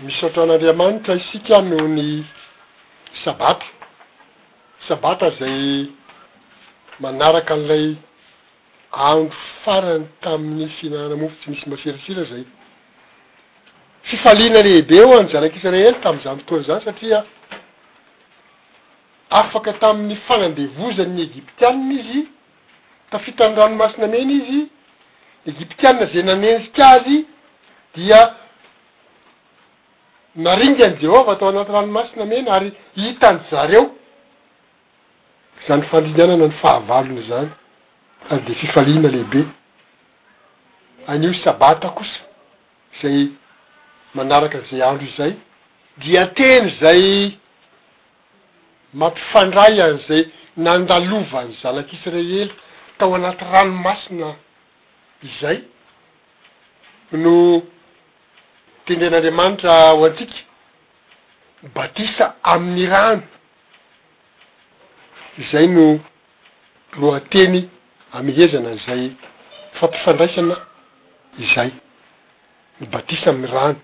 Misaotra an'Andriamanitra isika noho ny Sabata, Sabata izay manaraka an'ilay andro farany tamin'ny fihinanana mofo tsy misy masirasira izay. Fifaliana lehibe ho an'ny zanak'Israely tamin'izany fotoana izany satria afaka tamin'ny fanandevozan'ny Egyptianina izy, tafita ny ranomasina mena izy, ny Egyptiana izay nanenjika azy dia naringan'i Jehovah tao anaty ranomasina mena ary hitan-dry zareo izany fandringanana ny fahavalony izany ary dia fifaliana lehibe. Anio Sabata kosa izay manaraka izay andro izay dia teny izay Mampifandray an'izay nandalovan'ny Zanak'Isiraely tao anaty ranomasina izay no tenen'Andriamanitra ho antsika, batisa amin'ny rano, izay no lohateny amehezana izay fifampifandraisana izay, ny batisa amin'ny rano.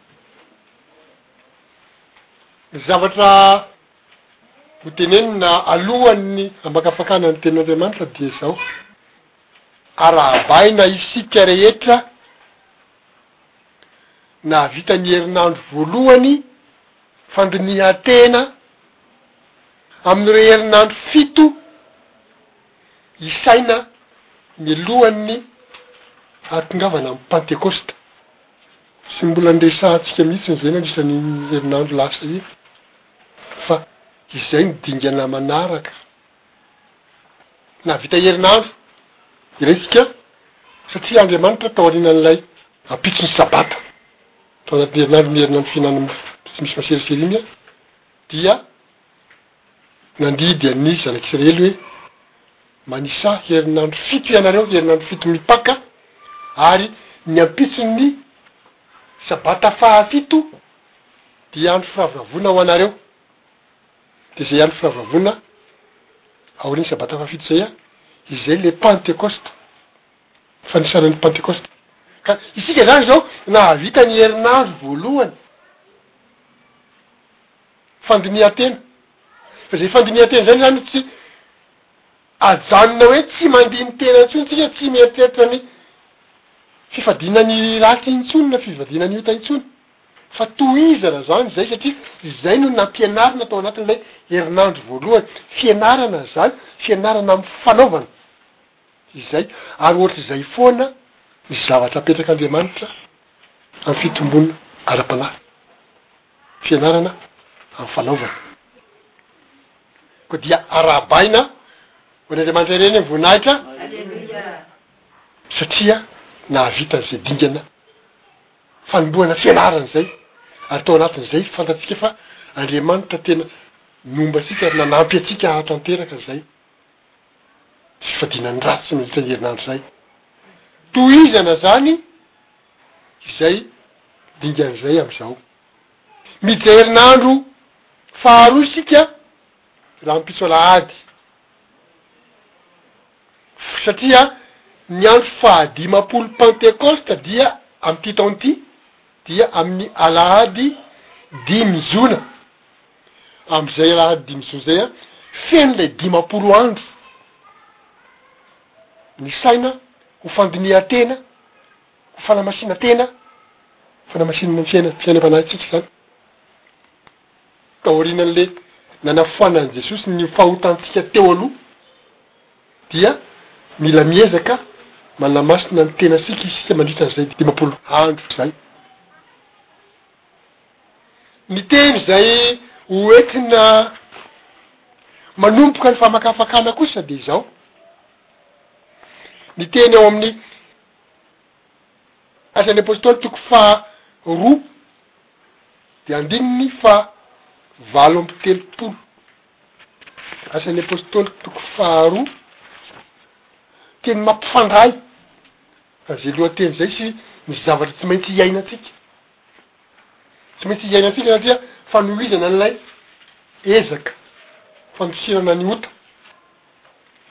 Ny zavatra ho tenenina alohan'ny hamakafakana ny Tenin'Andriamanitra dia izao, Arahabaina isika rehetra nahavita ny herinandro voalohany fandinihan-tena amin'ireo herinandro fito isaina mialohan'ny hahatongavana ny Pantekosta. Tsy mbola niresahantsika mihitsy izay nandritra ny herinandro lasa iny fa izay no dingana manaraka. Nahavita herinandro iray isika satria Andriamanitra tao aorianan'ilay ampitso ny sabata. Tao anatin'ny herinandro ny herinandro fihinanana mofo tsy misy maserisery iny dia. Nandidy an' ny Zanak' Isiraely hoe, Manisaha herinandro fito ianareo, herinandro fito mipaka, ary ny ampitson' ny sabata fahafito dia andro firavoravoana ho anareo, dia izay andro firavoravoana aorian' ny sabata fahafito izay, izay ilay Pantekôsta, fanisana ny Pantekôsta. Ka isika izany izao nahavita ny herinandro voalohany. fandinihan-tena. Zay fandinihan-tena zay zany tsy ajanona hoe tsy mandini-tena intsony tsika, tsy mieritreritra ny fifadiana ny ratsy intsony na fifadiana ny ota intsony, fa tohizana zany zay satria zay no nampianarina tao anatin'ilay herinandro voalohany. Fianarana zany, fianarana amin'ny fanaovana izay, ary ohatr'izay foana ny zavatra apetrak'Andriamanitra amin'ny fitombona ara-panahy. fianarana amin'ny fanaovana koa dia arahabaina ho an'Andriamanitra ireny ny voninahitra satria nahavita izay dingana fanombohana fianarana izay ary tao anatin'izay fantatsika fa Andriamanitra tena nomba antsika ary nanampy antsika hahatanteraka izay fifadiana ny ratsy mandritra ny herinandro izay tohizana izany izay dingan'izay amin'izao. Miditra herinandro faharoa isika rahampitso alahady, satria ny andro fahadimampolo Pentekosta dia amin'ity taona ity dia amin'ny alahady dimy jona, amin'izay alahady dimy jona izay an, feno ilay dimampolo andro ny saina ho fandinihan-tena. fanamasinantena, fanamasinana ny fiaina, fiainam-panahintsika izany. Taorian'le nanafoanan'i Jesosy ny fahotantsika teo aloha dia mila miezaka manamasina ny tenantsika isika mandritra izay dimampolo andro izay. Ny teny izay hoentina manomboka ny famakafakana kosa dia izao. Ny teny ao amin'ny Asan'ny Apôstôly toko faha roa dia andininy faha valo amby telopolo. Asan'ny Apôstôly toko faha roa, teny mampifandray an'izay lohateny izay sy ny zavatra tsy maintsy hiainantsika. Tsy maintsy hiainantsika satria fanohizana an'ilay ezaka fandosirana ny ota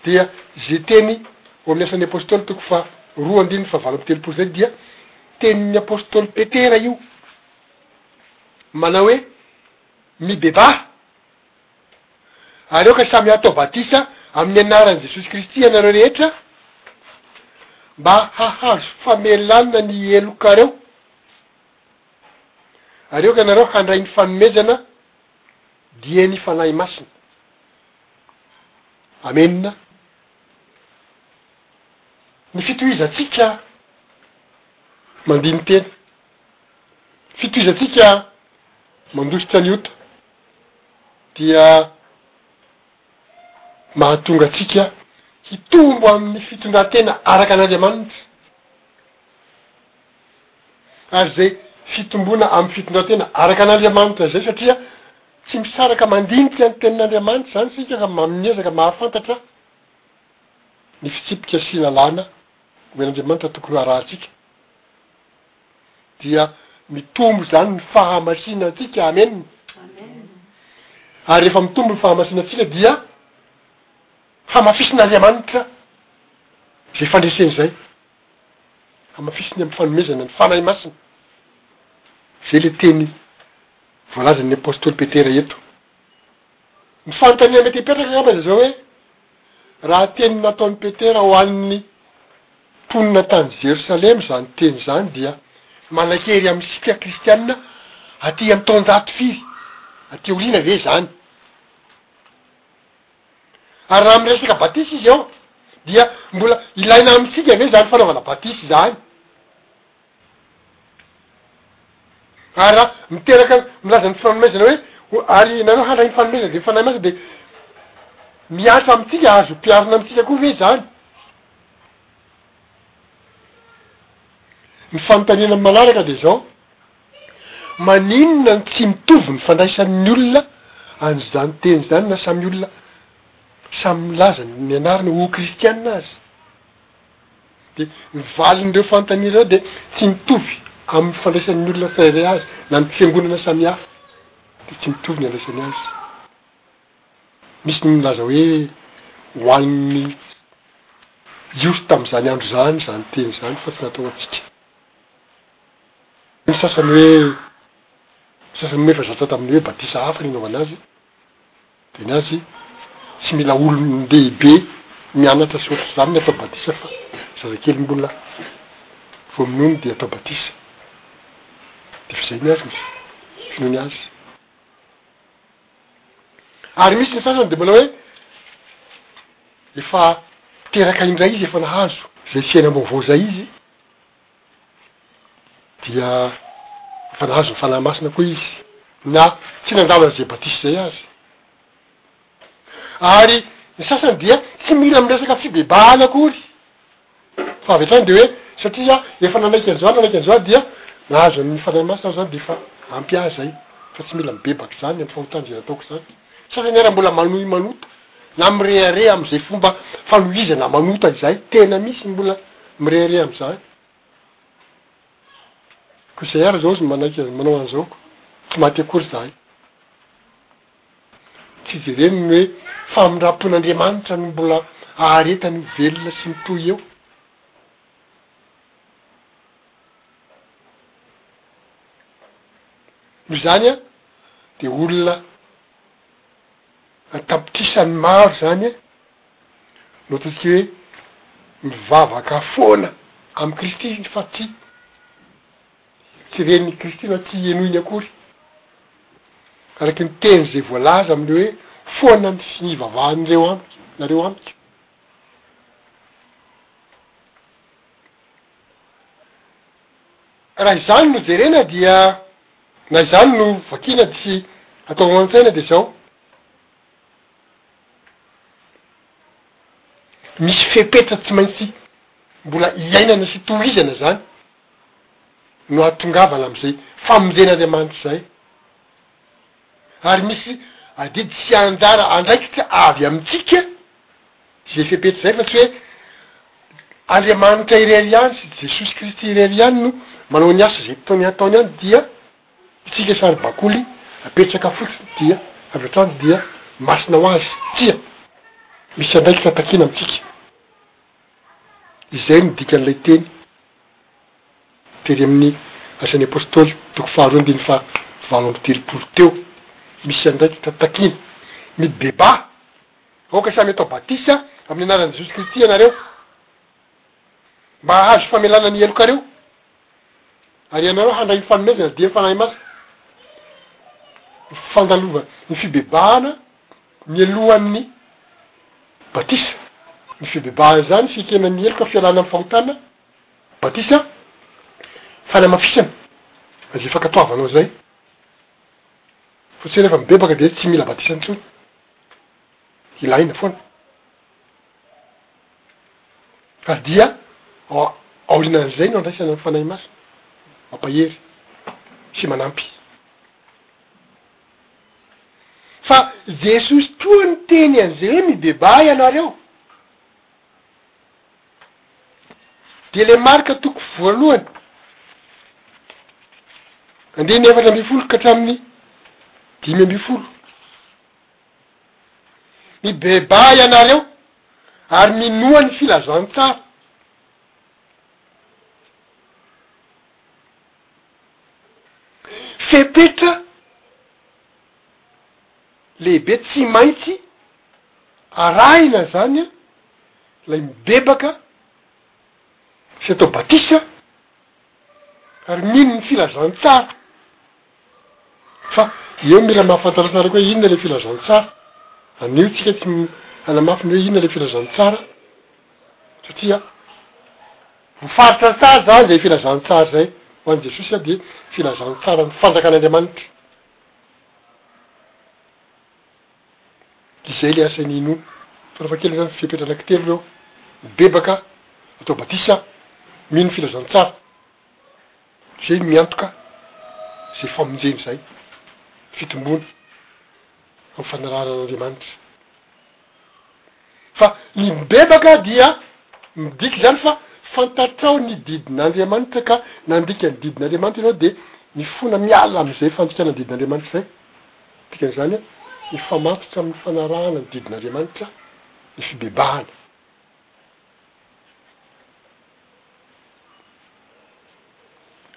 dia izay teny ao amin'ny Asan'ny Apôstôly toko faha roa andininy faha valo amby telopolo izay dia tenin'ny Apôstôly Petera io manao hoe, Mibebaha, ary aoka samy hatao batisa amin'ny anaran'i Jesosy Kristy ianareo rehetra mba hahazo famelana ny helokareo, ary aoka ianareo handray ny fanomezana dieny Fanahy Masina. Amen Ny fitohizantsika mandini-tena. Fitohizantsika mandositra ny ota dia mahatonga antsika hitombo amin'ny fitondran-tena araka an'Andriamanitra. ary izay fitomboana amin'ny fitondran-tena araka an'Andriamanitra izay, satria tsy misaraka mandinika ny Tenin'Andriamanitra izany isika ka amin'ny ezaka mahafantatra ny fitsipika sy lalàna omen'Andriamanitra tokony hoharahantsika, dia mitombo izany ny fahamasinantsika. Amena. Ary rehefa mitombo ny fahamasinantsika dia hamafisin'Andriamanitra izay fandreseny izay. Hamafisiny amin'ny fanomezana ny Fanahy Masina. Izay ilay teny voalazan'ny apostoly Petera eto. Ny fanontaniana mety hipetraka angamba dia izao hoe, Raha teny nataon'i Petera ho an'ny mponina tany Jerosalema izany teny izany dia manan-kery amintsika kristiana aty amin'ny taonjato firy aty aoriana ve izany? Ary raha miresaka batisa izy eo dia mbola ilaina amintsika ve zany fanaovana batisa zany? Ary raha miteraka milaza ny fnanomezana hoe ary nareo handray ny fanomezana de ny fanahy masina de mihatra amintsika azo ampiarina amintsika koa ve zany? Ny fanontaniana manaraka de zao. Maninona no tsy mitovy ny fandraisan'ny olona an'izany teny izany na samy olona samy milaza ny anarany ho kristiana aza? Dia ny valin'ireo fanontaniana ireo dia tsy mitovy amin'ny fandraisan'ny olona tsirairay azy na ny fiangonana samihafa dia tsy mitovy ny andraisany azy. Misy ny milaza hoe ho an'ny Jiosy tamin'izany andro izany izany teny izany fa tsy natao ho antsika. Misy sasany hoe, misy sasany moa efa zatra tamin'ny hoe batisa hafa ny anaovana azy, dia ny azy tsy mila olon-dehibe mianatra sy ohatr'izany ny atao batisa fa zazakely mbola vao minono dia atao batisa. Dia efa izay ny azy ny finoany azy. Ary misy ny sasany dia mbola hoe efa teraka indray izy, efa nahazo izay fiainam-baovao izay izy, dia efa nahazo ny Fanahy Masina koa izy, na tsy nandalo an'izay batisa izay aza. Ary ny sasany dia tsy mila miresaka fibebahana akory, fa avy hatrany dia hoe satria efa nanaiky an'izao, nanaiky an'izao dia nahazo ny Fanahy Masina aho izany dia efa ampy ahy izay, fa tsy mila mibebaka izany amin'ny fahotana izay nataoko izany. Ny sasany ary mbola manohy manota. Na mirehareha amin'izay fomba fanohizana manota izay, tena misy ny mbola mirehareha amin'izany. Ko izay ary izao izy manaiky azy manao an'izao ko tsy maty akory izahay. Tsy jereny ny hoe famindrampon'Andriamanitra no mbola aharetany ho velona sy mitohy eo. Noho izany aho dia olona. An-tapitrisany maro izany an, no ataontsika hoe mivavaka foana amin'i Kristy fa tsy tsy ren'i Kristy na tsy henoiny akory, araky ny teny izay voalaza amin'ny hoe foana ny fivavahan'ireo amiko, nareo amiko. Raha izany no jerena dia, na izany no vakiana sy atao ao an-tsaina dia izao, misy fepetra tsy maintsy mbola iainana sy tohizana izany no ahatongavana amin'izay famonjen'Andriamanitra izay. ary misy adidy sy anjara andraikitra avy amintsika izay fepetra izay fa tsy hoe Andriamanitra irery ihany sy Jesosy Kristy irery ihany no manao ny asa izay tiany hataony any dia itsika saribakoly apetraka fotsiny dia avy hatrany dia masina ho azy, tsia! misy andraikitra takiana amintsika, izay no dikan'ilay teny. Tery amin'ny Asan'ny Apostoly, toko faharoa andininy fahavalo amby telopolo teo, misy andraikitra takina. Mibebaha aoka samy atao batisa amin'ny anaran'i Jesosy Kristy ianareo, mba hahazo famelana ny helokareo, ary ianareo handray ny fanomezana dian'ny Fanahy Masina. Ny fandalovana, ny fibebahana Mialohan'ny batisa, ny fibebahana izany fekena miheloka fialana amin'ny fahotana, batisa, fanamafisana izay fankatoavanao izay, fa tsy hoe rehefa mibebaka dia tsy mila batisa intsony, ilaina foana, ary dia aorinan'izay no andraisana ny Fanahy Masina mampahery sy manampy. Fa Jesosy toa niteny an'izay hoe mibebaha ianareo. Dia ilay Marka toko voalohany, andininy efatra ambin'ny folo ka hatramin'ny dimy ambin'ny folo. Mibebaha ianareo ary minoa ny filazantsara. Fepetra lehibe tsy maintsy arahina izany an, ilay mibebaka sy atao batisa ary mino ny filazantsara. Fa eo mila mahafantaranareo koa hoe inona ilay filazantsara. Anio tsika tsy hanamafy ny hoe inona ilay filazantsara satria. Ho faritra tsara izany izay filazantsara izay. Ho an'i Jesosy izany dia filazantsaran'ny fanjakan'Andriamanitra. Izay ilay asan'i Inoa. Farafahakeliny izany fepetra anankitelo ireo, mibebaka, atao batisa, mino ny filazantsara. Izay no miantoka izay famonjena izay, fitomboana amin'ny fanarahan'Andriamanitra. Fa ny mibebaka dia midika izany fa fantatrao ny didin'Andriamanitra ka nandika ny didin'Andriamanitra ianao dia mifona miala amin'izay fandikana ny didin'Andriamanitra izay. Dikan'izany hoe mifamatotra amin'ny fanarahana ny didin'Andriamanitra ny fibebahana.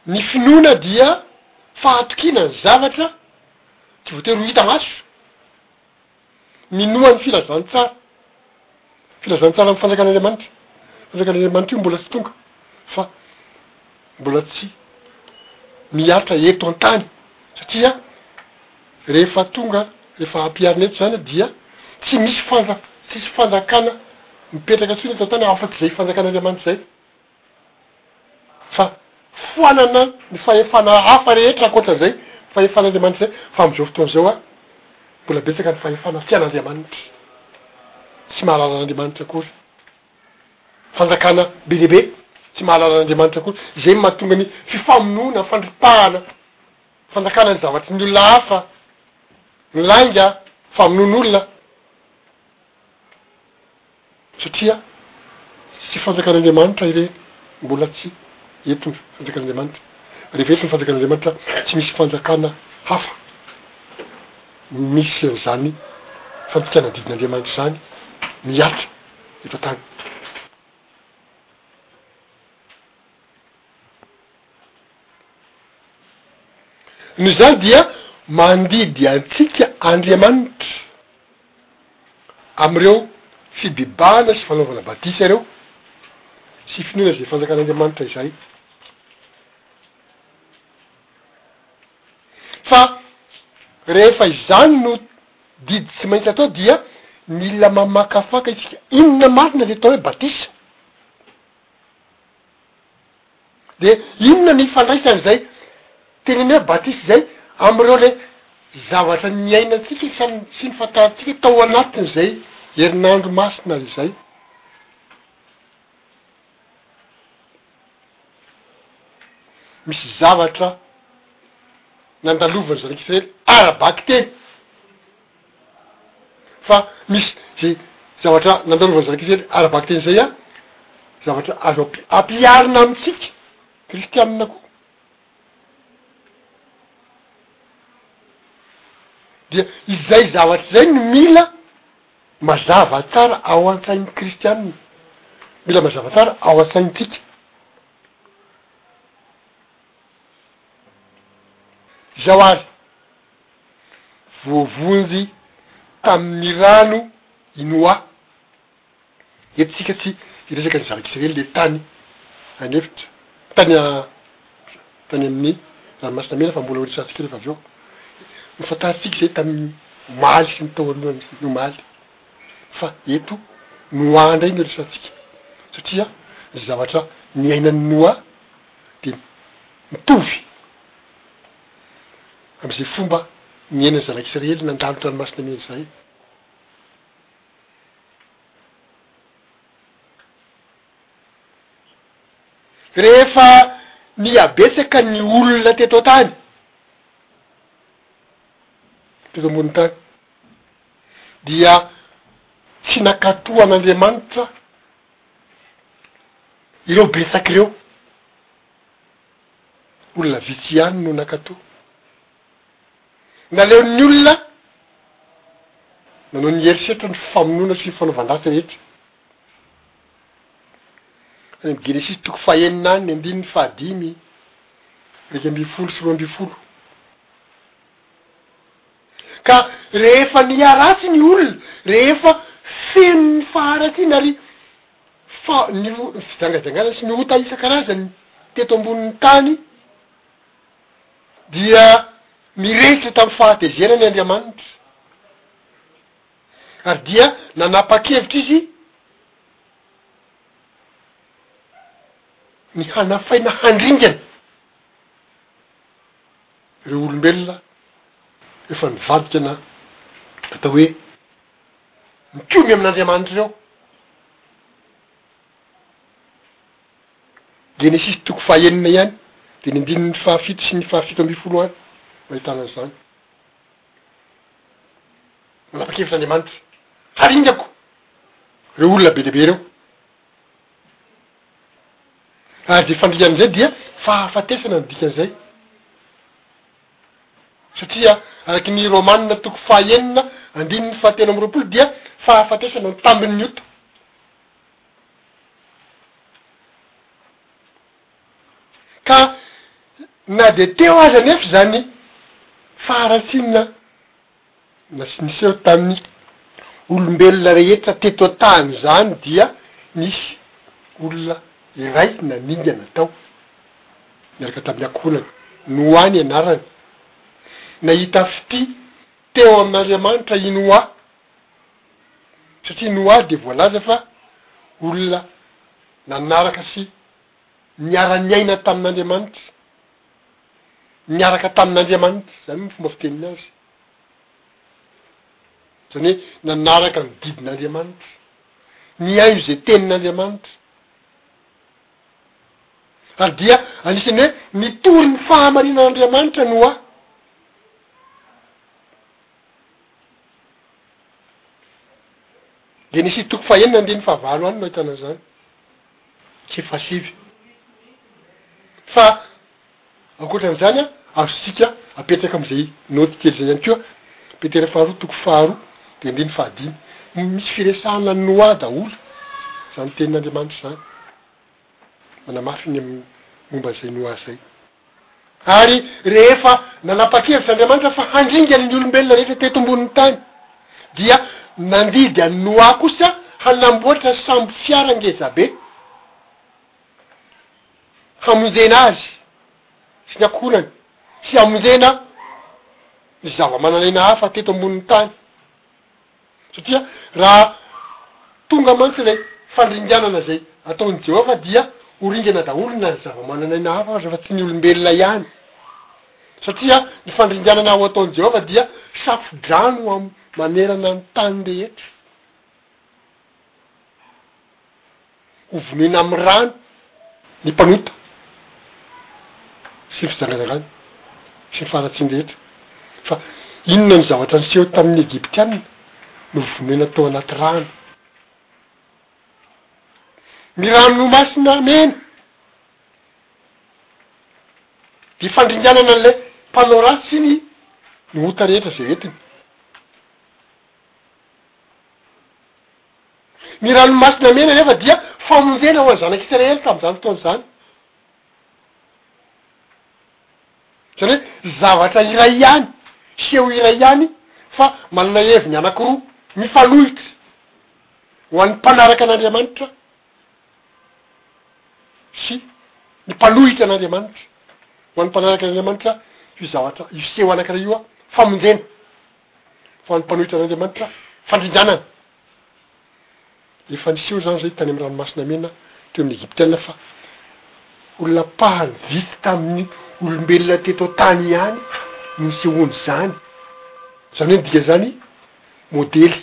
Ny finoana dia fahatokiana ny zavatra tsy voatery ho hita maso. Minoa ny filazantsara. Filazantsara ny fanjakan'Andriamanitra. Fanjakan'Andriamanitra io mbola tsy tonga fa mbola tsy mihatra eto an-tany satria rehefa tonga, rehefa ampiharina eto izany dia tsy misy fanjak, tsisy fanjakana mipetraka intsony eto an-tany afa-tsy izay fanjakan'Andriamanitra izay. Fa foanana ny fahefana hafa rehetra ankoatra izay fahefan'Andriamanitra izay, fa amin'izao fotoana izao a, mbola betsaka ny fahefana tsy an'Andriamanitra, tsy mahalala an'Andriamanitra akory, fanjakana be dia be tsy mahalala an'Andriamanitra akory, izay no mahatonga ny fifamonoana, fandripahana, fanjakana ny zavatry ny olona hafa, ny lainga, famonoan'olona. Satria tsy fanjakan'Andriamanitra ireny, mbola tsy eto ny fanjakan'Andriamanitra. Rehefa eto ny fanjakan'Andriamanitra, tsy misy fanjakana hafa misy an'izany fandikana didin'Andriamanitra izany mihatra eto an-tany. Noho izany dia mandidy antsika Andriamanitra. amin'ireo fibebahana sy fanaovana badisa ireo, sy finoana izay fanjakan'Andriamanitra izay. Fa rehefa izany no didy tsy maintsy atao dia mila mamakafaka isika, inona marina le atao hoe badisa? De inona ny ifandraisan zay teneniny hoe batisa zay amreo le zavatra niainantsika sy nifantarantsika tao anatin zay herinandro masina izay? Misy zavatra nandalovan'ny zanak'israely ara-bakiteny. Fa misy ze zavatra nandalovan'ny zanak'Israely ara-bakiteny zay an, zavatra azo ampiharina amintsika kristianina koa. Dia izay zavatra izay no mila mazava tsara ao an-tsain'ny kristianina. Mila mazava tsara ao an-tsaintsika. Izao ary. voavonjy tamin'ny rano i Noa. Eto isika tsy hiresaka ny zanak'i Israely dia tany any efitra, tany tany amin'ny Ranomasina Mena fa mbola ho resahantsika rehefa avy eo. Nofantarintsika izay tamin'ny omaly sy ny tao alohan'ny omaly fa eto Noa indray no resahantsika satria ny zavatra niainan'i Noa dia mitovy. amin'izay fomba niainan'ny zanak'Israely nandalo ny Ranomasina Mena izay. Rehefa nihabetsaka ny olona teto an-tany, teto ambonin'ny tany, dia tsy nankatò an'Andriamanitra ireo betsaka ireo. olona vitsy ihany no nankato. Naleon'ny olona nanao ny herisetra ny famonoana sy ny fanaovan-dratsy rehetra. Any amin'ny Genesisy toko fahenina any, andininy fahadimy, iraika ambin'ny folo sy roa ambin'ny folo. Ka rehefa niharatsy ny olona, rehefa feno ny faharatsiana ry. Fa ny fijangajangana sy ny ota isan-karazany teto ambonin'ny tany dia mirehitra tamin'ny fahatezerany Andriamanitra, ary dia nanapa-kevitra Izy ny hanafaina handringana ireo olombelona efa nivadika na atao hoe mitommy amin'Andriamanitra ireo. Genesisy toko fahenina ihany dia ny andininy fahafito sy ny fahafito ambin'ny folo any no ahitana an'izany. Manapa-kevitra Andriamanitra, haringako ireo olona be dia be ireo. Ary dia fandringan'izay dia fahafatesana ny dikan'izay. Satria araka ny Romana toko faha enina andininy faha telo amby roapolo dia fahafatesana ny tambin' ny ota. Ka na dia teo aza anefa izany faharatsiana, Ny sy niseho tamin'ny olombelona rehetra teto an-tany izany dia nisy olona iray naningana tao niaraka tamin'ny ankohonany. Noa ny anarany. Nahita fitia teo amin'Andriamanitra i Noa, satria Noa dia voalaza fa olona nanaraka sy niara-niaina tamin'Andriamanitra. niaraka tamin'Andriamanitra, izany no fomba fiteniny azy. Izany hoe nanaraka ny didin'Andriamanitra, nihaino izay tenin'Andriamanitra. Ary dia anisan'ny hoe nitory ny fahamarinan'Andriamanitra Noa. Genesisy toko fahenina andininy fahavalo any no ahitana an'izany, sy fahasivy. Fa ankoatran'izany a, azontsika apetraka amin'izay naoty kely izay ihany koa, Petera faharoa toko faharoa dia andininy fahadimy. Misy firesahana an'i Noa daholo izany tenin'Andriamanitra izany. manamafy ny amin'ny momba izay Noa zay. Ary rehefa nanapa-kevitra Andriamanitra fa handringany ny olombelona rehetra teto ambonin'ny tany, dia nandidy an'i Noa kosa hanamboatra sambo fiara ngeza be hamonjena azy sy ny akorany sy hamonjena ny zava-manan'aina hafa teto ambonin'ny tany. Satria raha tonga mantsy ilay fandringanana izay ataon'i Jehovah, dia ho ringana daholo na ny zava-manan'aina hafa aza fa tsy ny olombelona ihany. Satria ny fandringanana ho ataon'i Jehovah dia safo-drano manerana ny tany rehetra. ho vonoina amin'ny rano ny mpanota sy ny fijangajangana sy ny faharatsiany rehetra. Fa inona no zavatra niseho tamin'ny Egyptiana novonoina tao anaty rano? Ny ranomasina mena, dia fandringanana an'ilay mpanao ratsy sy ny ny ota rehetra izay entiny. Ny ranomasina mena anefa dia famonjena ho an'ny zanak'i Israely tamin'izany fotoana izany. Izany hoe zavatra iray ihany, seho iray ihany fa manana heviny anankiroa mifanohitra ho an'ny mpanaraka an'Andriamanitra sy ny mpanohitra an'Andriamanitra. Ho an'ny mpanaraka an'Andriamanitra io zavatra io seho anankiray io famonjena. fa ny mpanohitra an'Andriamanitra fandringanana. Efa niseho izany izay tany amin'ny Ranomasina Mena teo amin'ny Egyptiana fa olona mpahany vitsy tamin'ny olombelona teto an-tany ihany no nisehoan'izany. Izany hoe ny dikan'izany modely,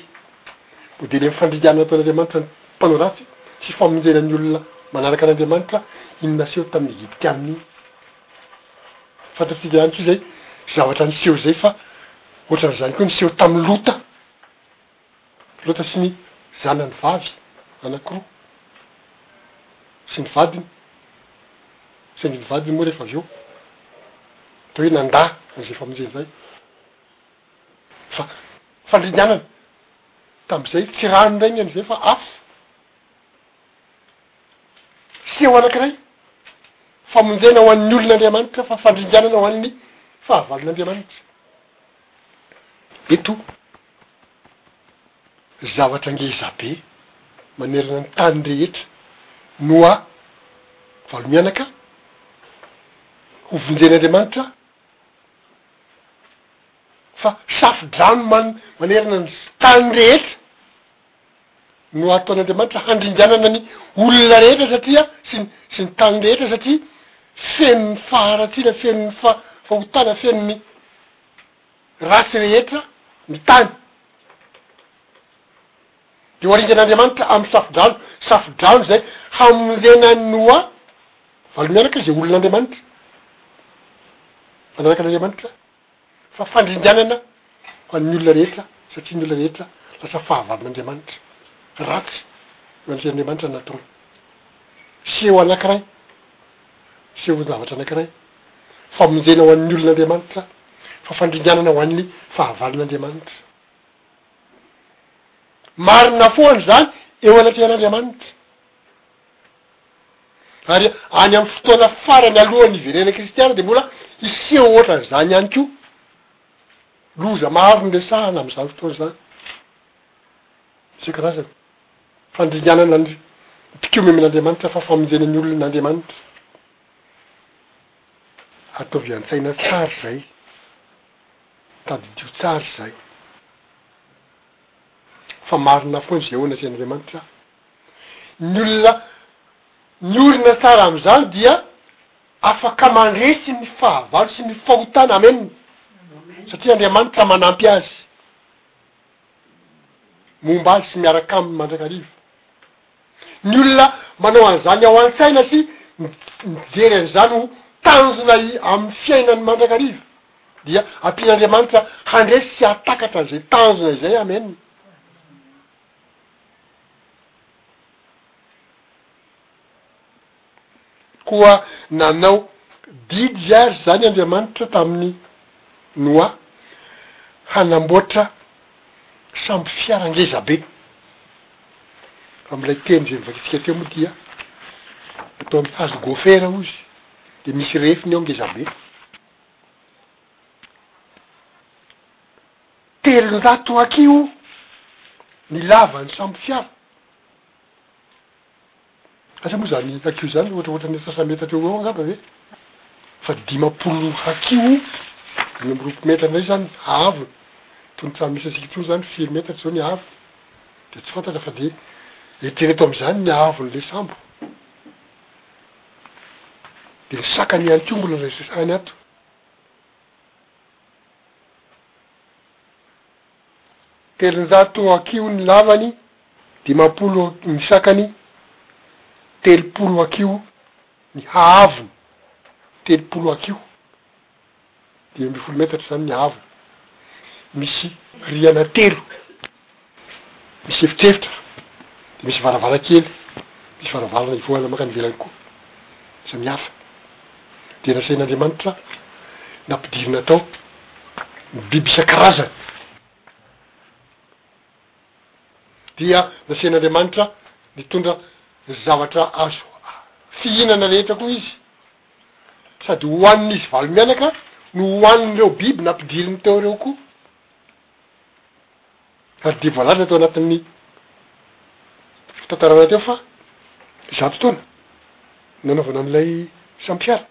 modely amin'ny fandringanana nataon'Andriamanitra ny mpanao ratsy sy famonjena ny olona manaraka an'Andriamanitra iny naseho tamin'ny Egyptiana iny. Fantatsika ihany koa izay zavatra niseho izay fa ohatran'izany koa niseho tamin'i Lota. Lota sy ny zanany vavy anankiroa sy ny vadiny. Saingy ny vadiny moa rehefa avy eo atao hoe nandà an'izay famonjena izay. Fa fandringanana. Tamin'izay tsy rano indray ny an'izay fa afo. Seho anankiray, famonjena ho an'ny olon'Andriamanitra fa fandringanana ho an'ny fahavalon'Andriamanitra. Eto, zavatra ngeza be manerana ny tany rehetra no a valomianaka hovonjen'Andriamanitra fa safo-drano man manerana ny tany rehetra. no ataon'Andriamanitra handringanana ny olona rehetra satria sy ny sy ny tany rehetra satria feno ny faharatsiana, feno ny fa- fahotana, feno ny ratsy rehetra ny tany. Dia ho aringan'Andriamanitra amin'ny safo-drano, safo-drano izay hamonjenan'i Noa valo mianaka izay olon'Andriamanitra, mpanaraka an'Andriamanitra fa fandringanana ho an'ny olona rehetra satria ny olona rehetra lasa fahavalin'Andriamanitra. Ratsy no an'izay Andriamanitra nataony. Seho anankiray, sehon-javatra anankiray. Famonjena ho an'ny olona Andriamanitra fa fandringanana ho an'ny fahavalin'Andriamanitra. Marina foana izany eo anatrehan'Andriamanitra. Ary any amin'ny fotoana farany alohan'ny hiverenan'ny kristiana dia mbola hiseho ohatran'izany ihany koa. Loza maro no resahana amin'izany fotoana izany, isan-karazany. Fandringanana ny mpikomimin'Andriamanitra, fa famonjena ny olon'Andriamanitra. Ataovy an-tsaina tsara izay, tadidio tsara izay, fa marina foana izay hoy ny Tenin'Andriamanitra. Ny olona miorina tsara amin'izany dia afaka mandresy ny fahavalo sy ny fahotana. Amen! Satria Andriamanitra manampy azy. Momba azy sy miaraka aminy mandrakariva. Ny olona manao an'izany ao an-tsaina sy mijery an'izany ho tanjona amin'ny fiainany mandrakariva dia ampian'Andriamanitra handresy sy hahatakatra izay tanjona izay. Amen! Koa nanao didy àry izany Andriamanitra tamin'i Noa, hanamboatra sambo fiara ngeza be. Amin'ilay teny izay novakintsika teo moa dia atao amin'ny hazo gôfera hoy izy, dia misy refiny ao ngeza be. Telonjato ha ki o ny lavan'ny samy fiara. Aiza moa izany ha ki o izany? Ohatra ohatran'ny antsasa-metatra eo ho eo angamba ve? Fa dimampolo ha ki o, dimy amby roapolo metatra indray izany ny haavony. Itony trano misy antsika itony izany firy metatra izao ny haavony? Dia tsy fantatra fa dia eritrereto amin'izany ny haavon'ilay sambo. Dia ny sakany ihany koa mbola resahina ato. Telonjato hakiho ny lavany, dimampolo ny sakany, telopolo hakiho ny haavony, telopolo hakiho, dimy ambin'ny folo metatra izany ny haavony, misy rihana telo. Misy efitrefitra fa dia misy varavarankely, misy varavarana hivoahana mankany ivelany koa, samihafa. Dia nasain'Andriamanitra nampidirina tao ny biby isan-karazany. Dia nasain'Andriamanitra nitondra zavatra azo fihinana rehetra koa Izy, sady hohanin'izy valo mianaka no hohanin'ireo biby nampidiriny teo ireo koa. Ary dia voalaza teo anatin'ny fitantarana teo fa zato taona no nanaovana an'ilay sampiara.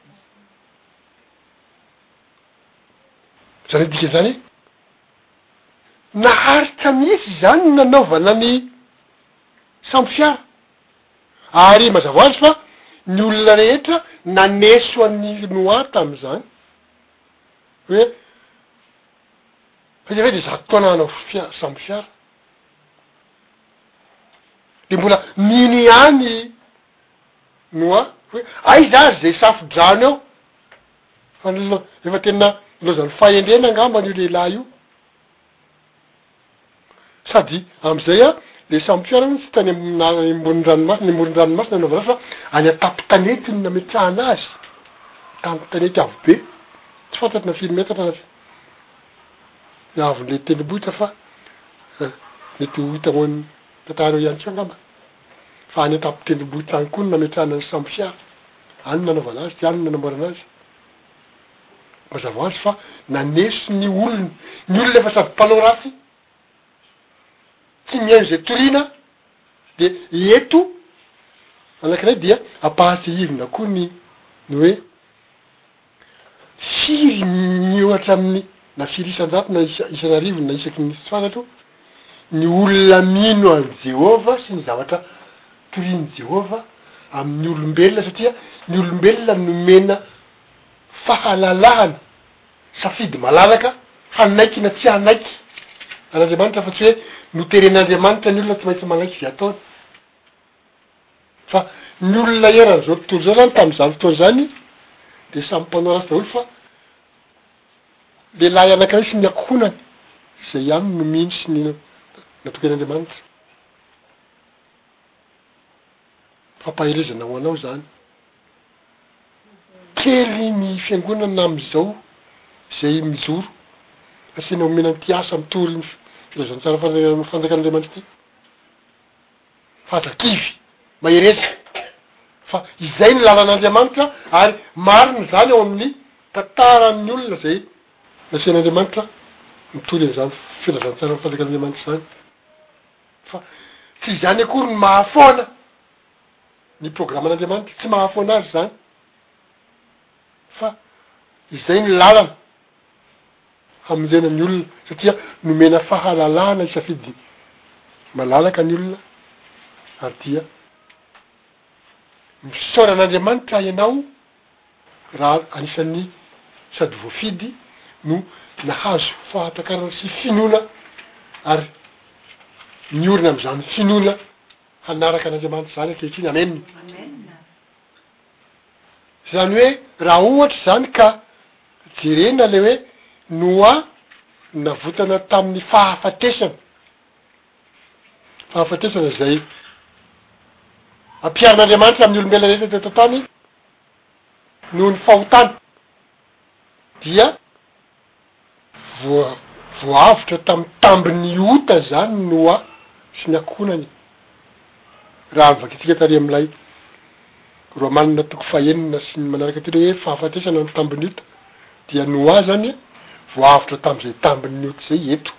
Izany hoe dikan'izany hoe naharitra mihitsy izany ny nanaovana ny sampiara. Ary mazava ho azy fa ny olona rehetra naneso an'i Noa tamin'izany hoe. Fa ianareo dia zato taona hanao fiara, sambo fiara, dia mbola mino ihany no a, hoe aiza ary izay safo-drano eo, fa efa tena nilaozan'ny fahendrena angamba an'io lehilahy io, Sady amin'izay a, le samy fiarana tsy tany ambony ranomasina, ny moron-dranomasina nanaovana azy fa any an-tampon-tanety no nametrahana azy, tampon-tanety avo be, tsy fantatro na firy metatra na ny avon'le tendrombohitra fa mety ho hita ao amin'ny tantara eo ihany koa angamba fa any an-tampon-tendrombohitra any koa no nametrahana ny samy fiara, any no nanaovana azy, dia any no nanamboarana azy. Mazava ho azy fa naneso ny olony. Ny olona efa sady mpanao ratsy, tsy mihaino izay toriana, dia eto anankiray dia ampahatsiahivina koa ny ny hoe firy ny ohatra amin'ny na firy isan-jato na isa isan'arivony na isaky ny tsy fantatro, Ny olona mino an'i Jehovah sy ny zavatra torian'i Jehovah amin'ny olombelona, satria ny olombelona nomena fahalalahana, safidy malalaka hanaiky na tsy hanaiky an'Andriamanitra, fa tsy hoe noteren'Andriamanitra ny olona tsy maintsy manaiky izay ataony. Fa ny olona eran'izao tontolo izao izany, tamin'izany fotoana izany, dia samy mpanao ratsy daholo, fa. Lehilahy anankiray sy ny ankohonany izay ihany no mino sy ny natokan'Andriamanitra. Fampaherezana ho anao izany. Kely ny fiangonana amin'izao izay mijoro hasiana omena an'ity asa mitory ny filazantsara fanjakan'Andriamanitra ity. Fatra kivy! Mahereza! Fa izay ny lalan'Andriamanitra ary marina izany ao amin'ny tantaran'ny olona izay nasian'Andriamanitra nitory an'izany filazantsaran'ny fanjakan'Andriamanitra izany. Fa tsy izany akory no mahafoana ny programan'Andriamanitra, tsy mahafoana azy izany fa izay ny lalana. hamolena ny olona satria nomena fahalalahana hisafidy malalaka ny olona ary dia misaona an'Andriamanitra ianao raha anisan'ny sady voafidy no nahazo fahatakarana sy finoana ary miorina amin'izany finoana hanaraka an'Andriamanitra izany ankehitriny. Amena. Izany hoe raha ohatra izany ka jerena ilay hoe Noa navotana tamin'ny fahafatesana, fahafatesana izay ampiharin'Andriamanitra amin'ny olombelona rehetra teto an-tany noho ny fahotana dia Voavotra tamin'ny tambin'ny ota izany ny Noa sy ny ankohonany, raha ny vakintsika tary amin'ilay Roamanina toko fahenina sy ny manaraka teny hoe fahafatesana ny tambin'ny ota, dia Noa izany voavotra tamin'izay tambin'ny ota izay eto.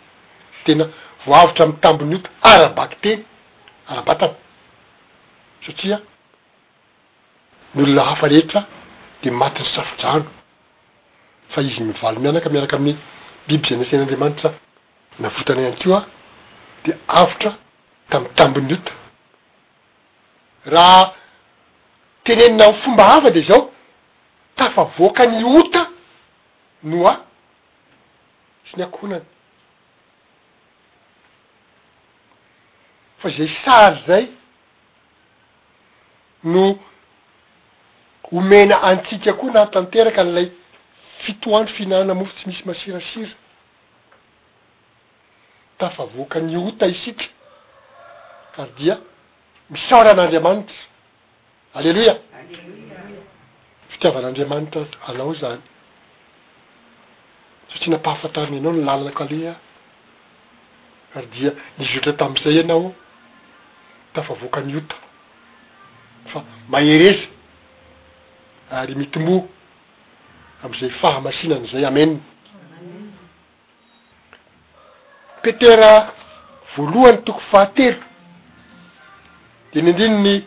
Tena voavotra amin'ny tambin'ny ota ara-bakiteny, ara-batana, satria. Ny olona hafa rehetra dia matin'ny safo-drano, fa izy mivaly mianaka miaraka amin'ny biby izay nasain'Andriamanitra navotana ihany koa dia avotra tamin'ny tambin'ny ota. Raha tenenina amin'ny fomba hafa dia izao, tafavoaka ny ota Noa sy ny ankohonany. Fa izay sary izay. no omena antsika koa na tanteraka an'ilay fito andro fihinanana mofo tsy misy masirasira. Tafavoaka ny ota isika ary dia misaora an'Andriamanitra. Aleloia! Fitiavan'Andriamanitra anao izany satria nampahafantariny anao ny lalana kaleha. ary dia nizotra tamin'izay ianao tafavoaka ny ota fa mahereza ary mitomboa amin'izay fahamasinana izay amen Petera voalohany toko fahatelo dia ny andininy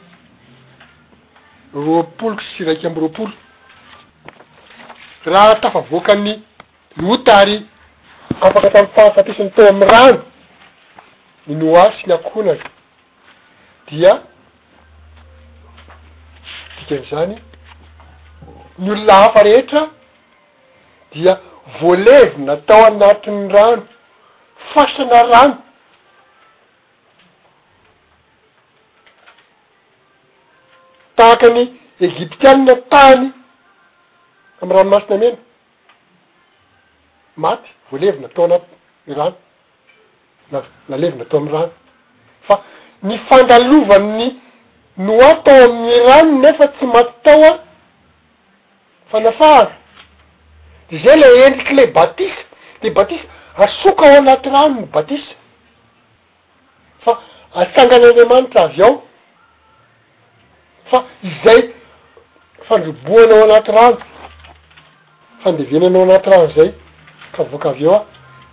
roapolo sy iraika amby roapolo raha tafavoaka ny Lota ary afaka tamin'ny fahafatesany tao amin'ny rano i Noa sy ny ankohonany dia dikan'izany ny olona hafa rehetra dia voalevina tao anatin'ny rano fasana rano tahaka ny egiptianina tany amin'ny ranomasina mena Maty, voalevina tao anaty ny rano, na nalevina tao amin'ny rano. Fa ny fandalovan'ny Noa tao amin'ny rano nefa tsy maty tao an, fanafahana. De zay le endrik'ilay batisa. De batisa, asoka ao anaty rano ny batisa. Fa atsangan'Andriamanitra avy ao, fa izay fandrobohana ao anaty rano, fandevenana ao anaty rano izay ka avoaka avy ao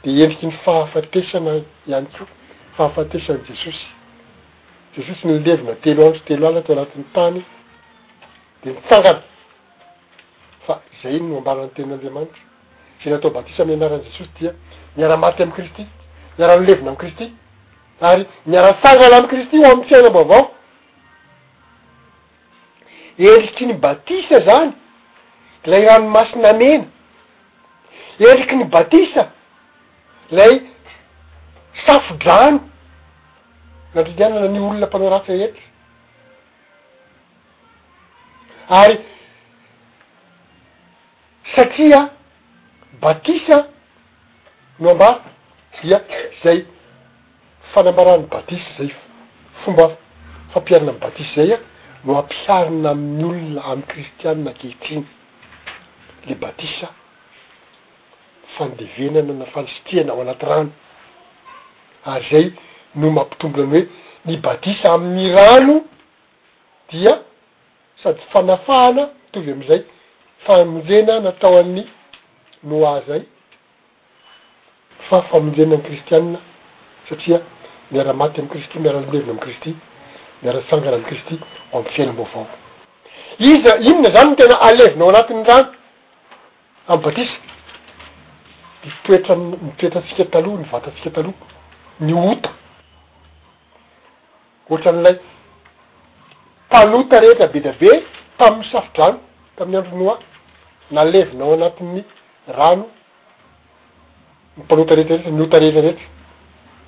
dia endriky ny fahafatesana ihany koa, fahafatesan'i Jesosy. Jesosy nilevina telo andro sy telo alina tao anatin'ny tany dia nitsangana, fa izay no ambaran'ny tenin'Andriamanitra. Izay natao batisa amin'ny anaran'i Jesosy dia miara-maty amin'i Kristy, miara-milevina amin'i Kristy, ary miara-mitsangana amin'i Kristy ho amin'ny fiainam-baovao. Endriky ny batisa izany, ilay ranomasina mena. Endriky ny batisa, ilay safo-drano nandringanana ny olona mpanao ratsy rehetra. Ary. Satria batisa no ambara dia izay fanambarany batisa izay fomba fampiharina ny batisa izay no ampiharina amin'ny olona amin'ny kristianina ankehitriny le batisa fandevenana na fanisitrihana ao anaty rano ary izay no mampitombina ny hoe ny batisa amin'ny rano dia Sady fanafahana mitovy amin'izay famonjena natao an'i Noa izay, fa famonjena ny kristiana satria miara-maty amin'i Kristy, miara-lomevina amin'i Kristy, miara-tsangana amin'i Kristy ao amin'ny fiainam-baovao. Iza, inona izany no tena alevina ao anatin'ny rano amin'ny batisa? Ny toetra, ny toetrantsika taloha, ny vatantsika taloha, ny ota. Ohatran'ilay mpanota rehetra be dia be tamin'ny Safodrano tamin'ny andron'i Noa, nalevina ao anatin'ny rano ny mpanota rehetra rehetra, ny ota rehetra rehetra,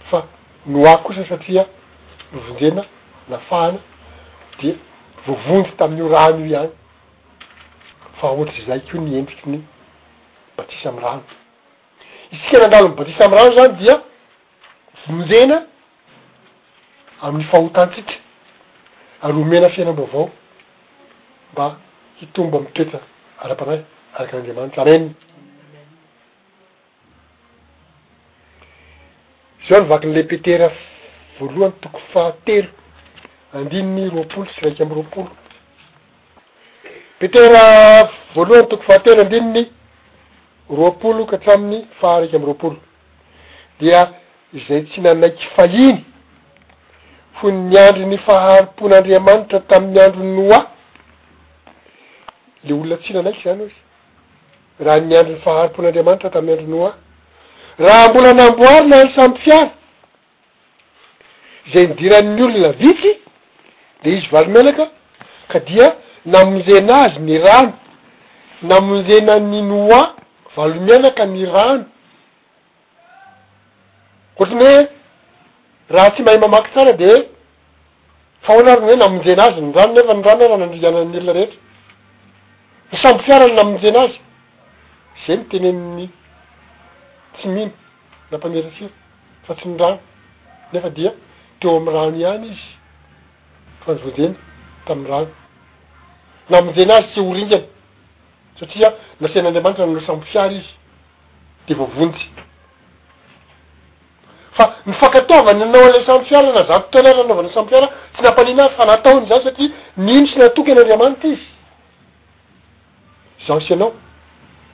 fa Noa kosa satria novonjena, nafahana, dia voavonjy tamin'io rano io ihany, fa ohatr'izay koa ny endriky ny batisa amin'ny rano. Isika nandalo ny batisa amin'ny rano izany dia vonjena. amin'ny fahotantsika ary omena fiainam-baovao mba hitombo amin'ny toetra ara-panahy araka an'Andriamanitra. Amen. Izao no vakin'ilay Petera voalohany toko fahatelo andininy roapolo sy iraika amby roapolo. Petera voalohany toko fahatelo andininy roapolo ka hatramin'ny faha iraika amby roapolo. dia izay tsy nanaiky faliany, fony niandry ny faharimpon'Andriamanitra tamin'ny andron'i Noa, le olona tsy nanaiky zany ozy, raha niandry ny faharimpon'Andriamanitra tamin'ny andron'i Noa, raha mbola namboarina ny samy fiara, izay nidiran'ny olona vitsy dia izy valomenaka ka dia namonjena azy ny rano, namonjenan'i Noa valomenaka ny rano, ohatry ny hoe raha tsy mahay mamaky tsara dia hoe fa ahoana ary ny hoe namonjena azy ny rano nefa ny rano ary nanandianan'ny olona rehetra, ny sambofiara no namonjena azy, izay no tenenin'ny tsy mino. Nampaniratsira fa tsy ny rano nefa dia teo amin'ny rano ihany izy fa nivonjena tamin'ny rano. Namonjena azy tsy ho ringana satria nasain'Andriamanitra nanao sambofiara izy dia voavonjy. Fa nifankatoava ny nanao an'ilay sambofiara na zato taona ary nanaovana sambofiara tsy nampaniana azy fa nataony izany satria nino sy natoky an'Andriamanitra izy. Izaho sy ianao,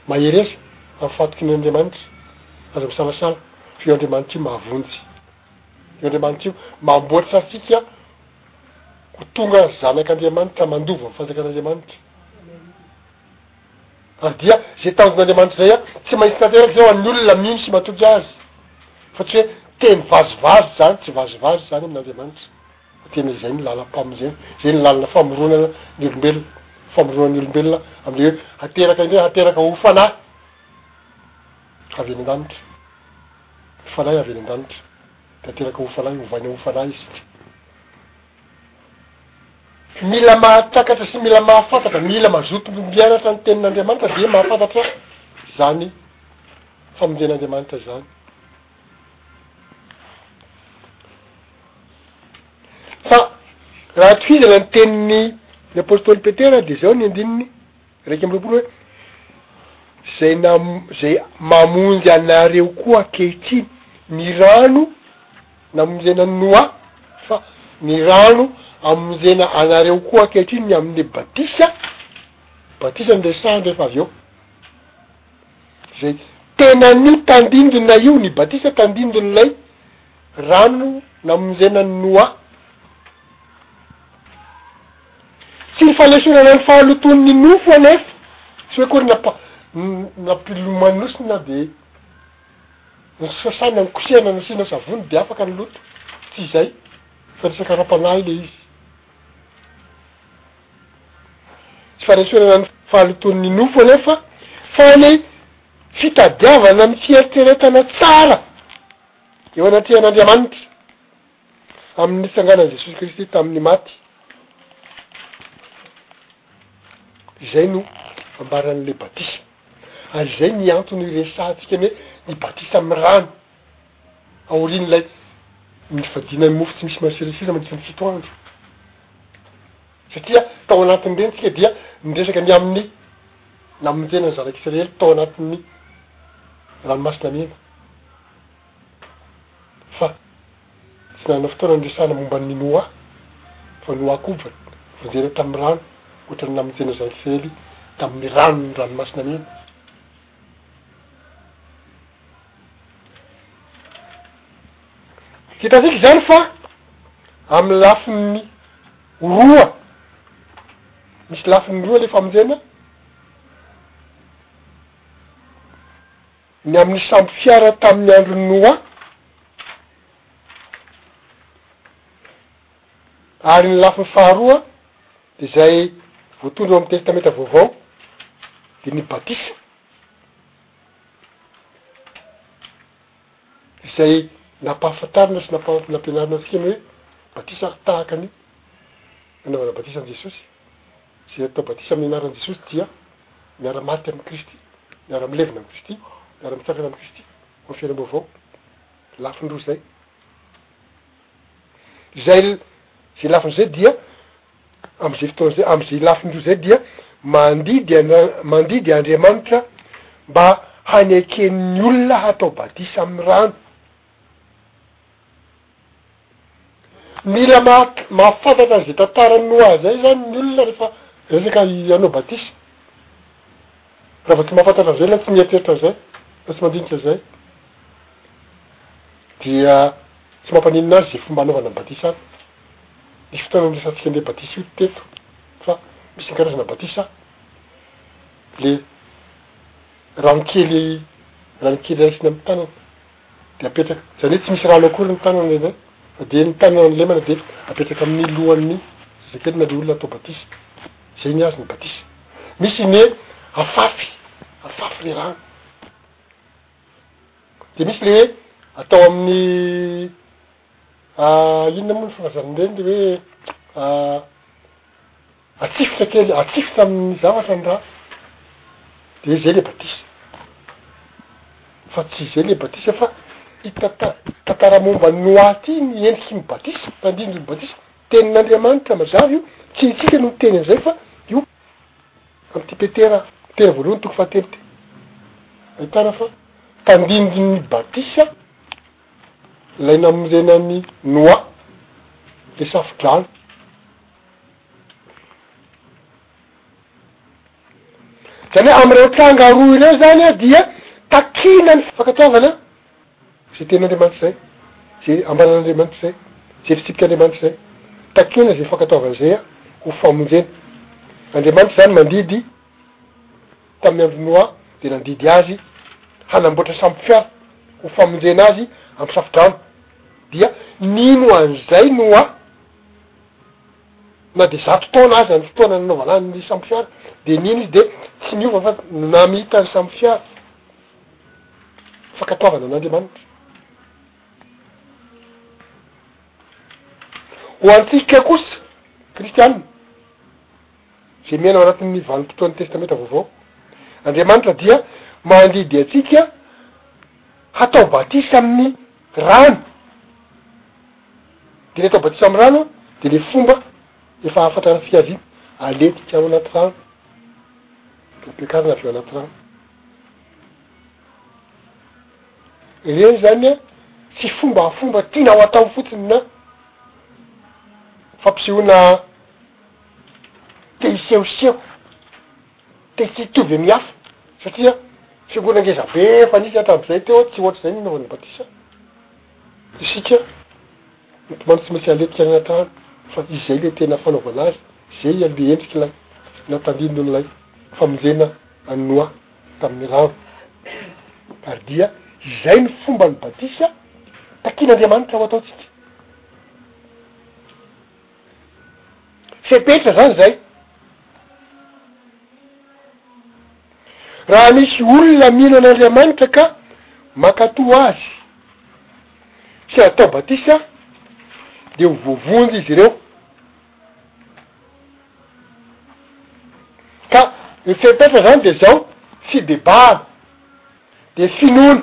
mahereza amin'ny fahatokian' Andriamanitra, aza misalasala, fa io Andriamanitra io mahavonjy. Io Andriamanitra io mamboatra antsika ho tonga zanak' Andriamanitra, mandova amin'ny fanjakan' Andriamanitra. Ary dia izay tanjon' Andriamanitra izay an, tsy maintsy tanteraka izay ho an'ny olona mino sy matoky Azy, fa tsy hoe teny vazivazy izany, tsy vazivazy izany amin' Andriamanitra. Ho tena izay ny lalam-pamonjena, izay ny lalana famoronana ny olombelona, famoronana ny olombelona amin'ilay hoe hateraka indray, hateraka ho fanahy avy eny an-danitra, ny fanahy avy eny an-danitra, dia hateraka ho fanahy, hovaina ho fanahy isika. Mila mahatakatra sy mila mahafantatra, mila mazoto mianatra ny tenin'Andriamanitra dia mahafantatra izany famonjen'Andriamanitra izany. Fa raha atokizana ny tenin'ny ny apôstôly Petera dia izao ny andininy iraika amby roapolo hoe zay na zay mamonjy anareo koa ankehitriny ny rano namonjena an'i Noa fa ny rano amonjena anareo koa ankehitriny ny amin'ny batisa, batisa no resahana rehefa avy eo. Zay. Tena an'io tandindona io, ny batisa tandindon'ilay rano namonjenan'i Noa. Tsy ny falesorana ny fahalotoan'ny nofo anefa, tsy hoe akory napa- n- nampilomanosina de nosasana, nokosehana, nasiana savony de afaka ny loto. Tsy izay, fa resaka ara-panahy le izy. Tsy fanesorana ny fahalotoan'ny nofo anefa fa ny fitadiavana ny fieritreretana tsara eo anatrehan'Andriamanitra amin'ny nitsanganan'i Jesosy Kristy tamin'ny maty. Izay no ambaran'ilay batisa ary izay ny antony iresahantsika ny hoe ny batisa amin'ny rano. aorian'ilay nifadiana ny mofo tsy misy masirisiry mandritra ny fito andro, satria tao anatin'ireny isika dia niresaka ny amin'ny namonjena ny zanak'Isiraely tao anatin'ny Ranomasina Mena, fa tsy nanana fotoana niresahana momba an'i Noa, fa Noa koa vao vonjena tamin'ny rano, ohatra ny namonjena ny zanak'Isiraely tamin'ny ranon'ny Ranomasina Mena. Hitantsika izany fa amin'ny lafiny roa, misy lafiny roa le famonjena, ny amin'ny sambo fiara tamin'ny andron'i Noa, ary ny lafiny faharoa, Izay voatondro ao amin'ny Testamenta Vaovao dia ny batisa, izay nampahafantarina sy nampianarina antsika ny hoe batisa tahaka ny nanaovana batisa an'i Jesosy. Izay atao batisa amin'ny anaran'i Jesosy dia miara-maty amin'i Kristy, miara-milevina amin'i Kristy, miara-mitsangana amin'i Kristy, ao amin'ny fiainam-baovao. Lafiny roa izay. Izay zay lafiny zay dia am'zay fotoana zay, am'zay lafiny roa zay dia mandidy ana- mandidy Andriamanitra mba hanekeny ny olona hatao badisa amin'ny rano. Mila mahat- mahafantatra an'izay tantaran'i Noa zay zany ny olona rehefa resaka i hanao badisa. Raha vao tsy mahafantatra an'izay na tsy mieritreritra an'izay na tsy mandinika izay dia tsy mampaninona azy izay fomba anaovana ny batisa any. Nisy fotoana niresahantsika an'ilay batisa io teto fa misy ny karazana batisa le rano kely rano kely raisina amin'ny tanana. de apetraka zany hoe tsy misy rano akory ny tanana eny an! fa de ny tanana no lemana de apetraka amin'ny lohan'ny zazakelina le olona atao batisa, zay ny azy ny batisa, misy ny hoe afafy, afafy le rano, de misy le hoe atao amin'ny inona moa ny filazan'ireny le hoe. Atsifitra kely, atsifitra amin'ny zavatra ny ra, dia zay le batisa. Fa tsy zay le batisa fa i tanta- tantara momba an'i Noa ty ny endriky ny batisa, tandindon'ny batisa. Tenin'Andriamanitra mazava io, tsy itsika no niteny an'zay fa io am'ty Petera, Petera voalohany toko fahatelo ty. Ahitana fa tandindon'ny batisa lay namorenan'i Noa le safo-drano. Zany hoe amin'ireo tranga roa ireo izany dia takiana ny fankatoavana izay tenin'Andriamanitra izay, izay ambaran'Andriamanitra izay, izay fitsipik'Andriamanitra izay. Takiana izay fankatoavana izay ho famonjena. Andriamanitra izany mandidy tamin'ny andro Noa dia nandidy azy hanamboatra sambofiara ho famonjena azy amin'ny safodrano. Dia nino an'izay Noa. na dia zato taona aza ny fotoana nanaovana an' ny sambo fiara dia nino izy dia tsy niova fa namita ny sambo fiara fankatoavana an' Andriamanitra ho antsika kosa kristianina zay miaina ao anatin' ny vanim-potoan' ny testamenta vaovao Andriamanitra dia mandidy antsika hatao batisa amin' ny rano Dia ny atao batisa amin'ny rano dia ilay fomba efa hafatra ny fiaviana, alentika ao anaty rano, dia ampiakarina avy eo anaty rano. Ireny izany an, tsy fomba fomba tiana ho atao fotsiny na fampisehoana te hisehoseho, te tsy hitovy amin'ny hafa, satria fiangonana ngezabe efa nisy hatramin'izay teo, tsy ohatr'izay ny nanaovan'ny batisa. Isika eto mantsy tsy maintsy haletika any an-trano fa izay ilay tena fanaovana azy, izay ilay endrik'ilay na tandindon'ilay famonjena an'i Noa tamin'ny rano. Ary dia izay ny fomban'ny batisa takian'Andriamanitra ho ataontsika. Fepetra zany zay. Raha misy olona mino an'Andriamanitra ka mankatò Azy sy atao batisa dia ho voavonjy izy ireo. Ka ny fepetra zany dia zao, fibebahana, dia finoana,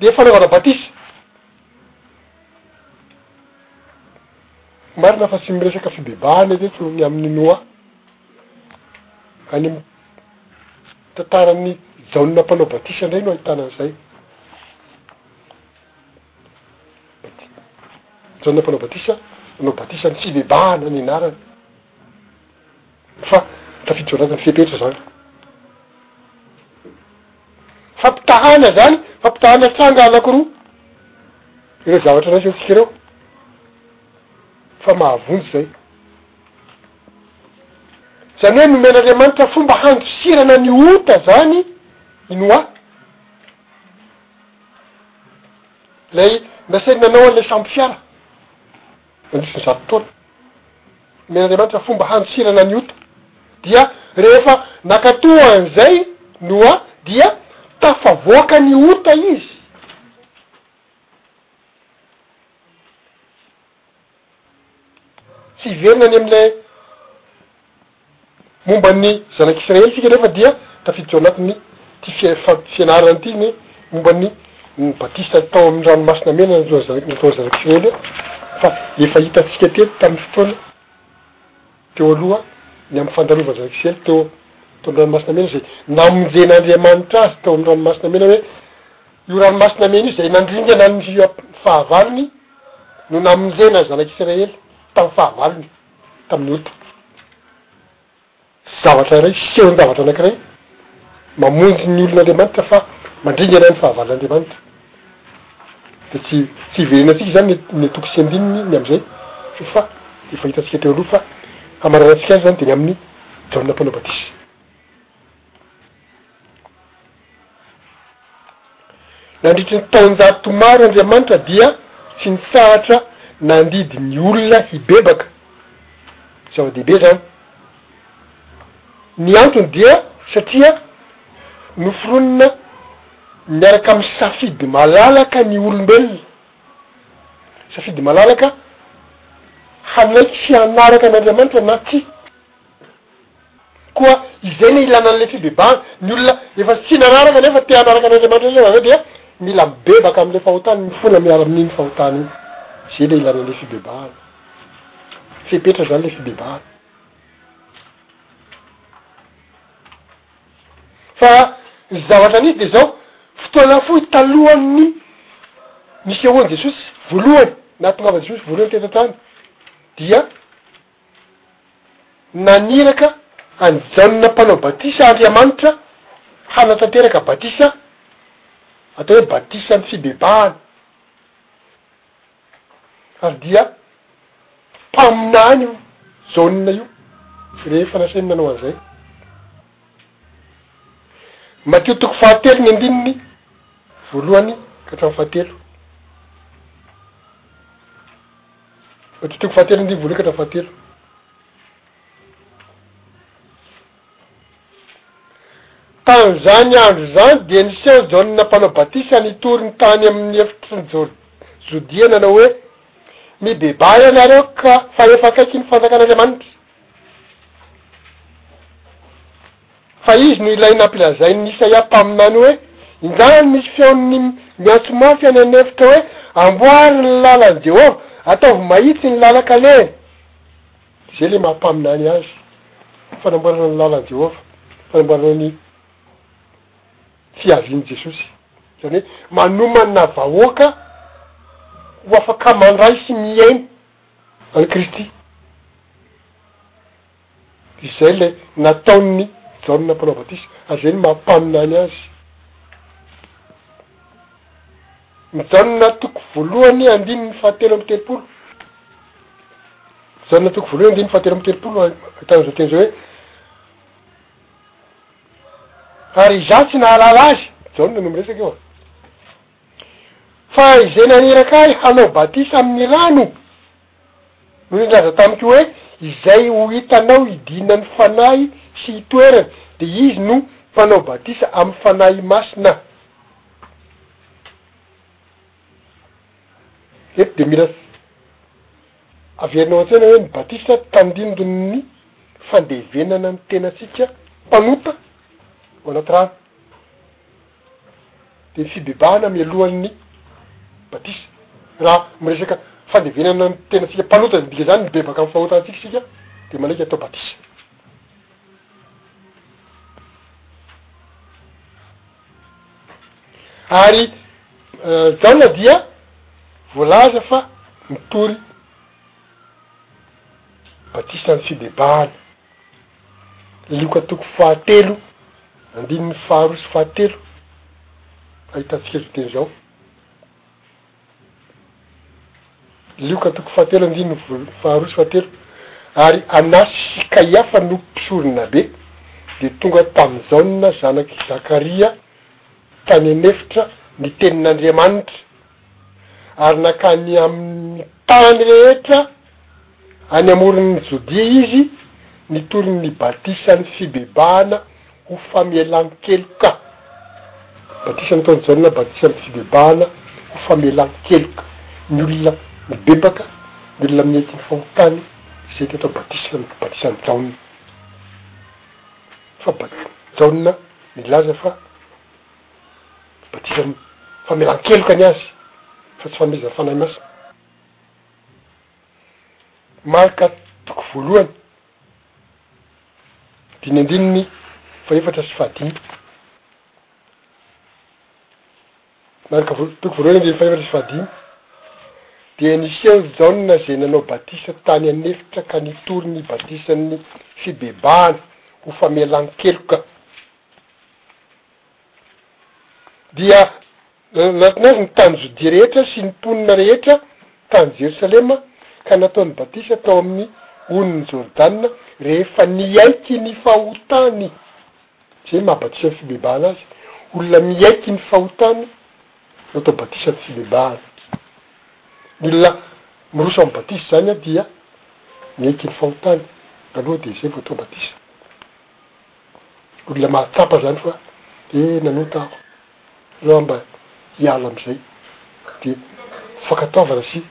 dia fanaovana batisa. Marina fa tsy miresaka fibebahana eto ny amin'ny Noa, any amin'ny tantaran'i Jaona mpanao batisa indray no ahitana an'izay, Jaona mpanao batisa nanao batisa ny fibebahana ny anarany. Fa tafiditra ao anatin'ny fepetra zany. Fampitahana zany, fampitahana tranga anakiroa ireo zavatra raisintsika ireo. Fa mahavonjy zay. Zany hoe nomen'Andriamanitra fomba handosirana ny ota zany i Noa. Lay nasainy nanao an'ilay sambo fiara. Mandritra zato taona, nomen'Andriamanitra fomba hanisirana ny ota, dia rehefa nakato an'izay Noa, dia tafavoaka ny ota izy. Tsy hiverina any amin'ilay. Momba ny Zanak' Israely isika anefa dia tafiditra ao anatin' ity fianarana ity ny momba ny ny batisa tao amin' ny Ranomasina Mena nataon' ny Zanak' Israely fa efa hitantsika teto tamin' ny fotoana teo aloha ny amin' ny fandalovana ny Zanak' Israely teo tao amin' ny Ranomasina Mena izay namonjen' Andriamanitra azy tao amin' ny Ranomasina Mena hoe io Ranomasina Mena io izay nandringana ny fahavalony no namonjena ny Zanak' Israely tamin' ny fahavalony. tamin'ny ota. Zavatra iray, sehon-javatra anankiray mamonjy ny olon'Andriamanitra fa mandringana ny fahavalon'Andriamanitra. Dia tsy tsy hiverenantsika izany ny ny toko sy andininy ny amin'izay fa efa hitantsika teo aloha fa hamaranantsika azy izany dia ny amin'ny Jaona Mpanao Batisa. Nandritry ny taonjato maro Andriamanitra dia tsy nitsahatra nandidy ny olona hibebaka. Zava-dehibe izany. Ny antony dia satria noforonina miaraka amin'ny safidy malalaka ny olombelona. Safidy malalaka hanaiky sy hanaraka an'Andriamanitra na tsia. Koa izay no ilana an'ilay fibebahana. Ny olona efa tsy nanaraka nefa te hanaraka an'Andriamanitra indray avy eo dia mila mibebaka amin'ilay fahotany, mifona miara amin'iny fahotany iny. Izay ilay ilana an'ilay fibebahana. Fepetra izany ilay fibebahana. Fa ny zavatra nisy dia izao, fotoana fohy talohan'ny nisehoan'i Jesosy voalohany, nahatongavan'i Jesosy voalohany teto an-tany dia, Naniraka an'i Jaona Mpanao Batisa Andriamanitra hanatanteraka batisa, atao hoe batisan'ny fibebahana, ary dia mpaminany io Jaona io rehefa nasainy nanao an'izay. Matio toko fahatelo ny andininy voalohany ka hatramin'ny fahatelo. Andininy fahatelo andininy voalohany ka hatramin'ny fahatelo. Tamin'izany andro izany dia niseho Jaona Mpanao Batisa nitory ny tany amin'ny efitry ny Jor- Jodia nanao hoe, Mibebaha ianareo ka fa efa akaiky ny fanjakan'Andriamanitra. Fa izy no ilay nampilazain'i Isaia mpaminany hoe, Ingahy no misy feon'ny miantso mafy any an'efitra hoe, 'Amboary ny lalan'i Jehovah, ataovy mahitsy ny lalan-kalehiny. Izay ilay maha mpaminany azy, ny fanamboarana ny lalan'i Jehovah, ny fanamboarana ny fiavian'i Jesosy. Izany hoe manomanana vahoaka ho afaka mandray sy mihaino an'i Kristy. Izay ilay nataon'i Jaona Mpanao Batisa, ary izay no maha-mpaminany azy. Ny Jaona toko voalohany andininy fahatelo amby telopolo. Jaona toko voalohany andininy fahatelo amby telopolo, ahitana izao teny izao hoe, Ary izaho tsy nahalala azy, Jaona no miresaka eo a, fa izay naniraka ahy hanao batisa amin'ny rano Hoy ny Raza tamiko hoe, Izay ho hitanao hidina ny Fanahy sy hitoerany, dia izy no mpanao batisa amin'ny Fanahy Masina. Eto dia mila averinao an-tsaina hoe ny batisa tandindon'ny fandevenana ny tenantsika mpanota ao anaty rano. Dia ny fibebahana mialohan'ny batisa. Raha miresaka fandevenana ny tenantsika mpanota ny dika zany, mibebaka amin'ny fahotantsika isika, dia manaiky atao batisa. Ary Jaona dia voalaza fa mitory batisa ny fibebahana. Lioka toko fahatelo andininy faharoa sy fahatelo ahitantsika izao teny izao. Lioka toko fahatelo andininy voalo- faharoa sy fahatelo. Ary Anasy sy Kaiafa no mpisoronabe dia tonga tamin'i Jaona zanak'i Zakaria tany an'efitra ny tenin'Andriamanitra, ary nankany amin' ny tany rehetra any amoron' ny Jodia izy, nitory ny batisa ny fibebahana ho famelan-keloka. Batisa nataon' i Jaona batisa ny fibebahana ho famelan-keloka ny olona mibebaka, ny olona mety ny fahotany, izay dia atao batisa ny batisa an' i Jaona, fa Jaona nilaza fa. Batisa famelan-keloka ny azy fa tsy fanomezana Fanahy Masina. Marka toko voalohany dimy andininy fahefatra sy fahadimy. Marka voal- toko voalohany andininy fahefatra sy fahadimy. Dia niseho Jaona izay nanao batisa tany an'efitra ka nitory ny batisan'ny fibebahana ho famelan-keloka. Dia nanatona azy ny tany Jodia rehetra sy ny mponina rehetra tany Jerosalema ka nataony batisa tao amin' ny onin'i Jordana rehefa niaiky ny fahotany. Izay maha batisa ny fibebahana azy, olona miaiky ny fahotany no atao batisa ny fibebahana. Ny olona miroso amin'ny batisa izany dia miaiky ny fahotany aloha dia izay vao atao batisa. olona mahatsapa zany fa eh nanota aho, aleo aho mba hiala amizay, de fankatoavana sy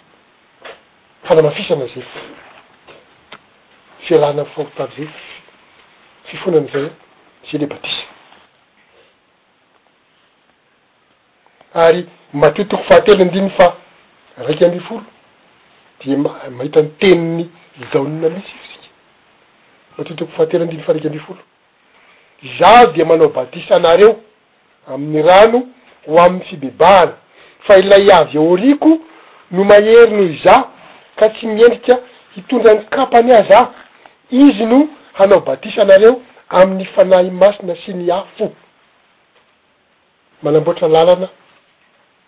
fanamafisana zay fialana am fahotana zay fifonana zay, zay le batisa. Ary Matio toko fahatelo andininy faha iraika ambin'ny folo dia mahita ny tenin'i Jaona mihitsy isika. Matio toko fahatelo andininy faha iraika ambin'ny folo, Izaho dia manao batisa anareo amin'ny rano ho amin'ny fibebahana, fa ilay avy ao aoriako no mahery noho izaho ka tsy mendrika hitondra ny kapany aza aho. Izy no hanao batisa anareo amin'ny Fanahy Masina sy ny afo. Manamboatra lalana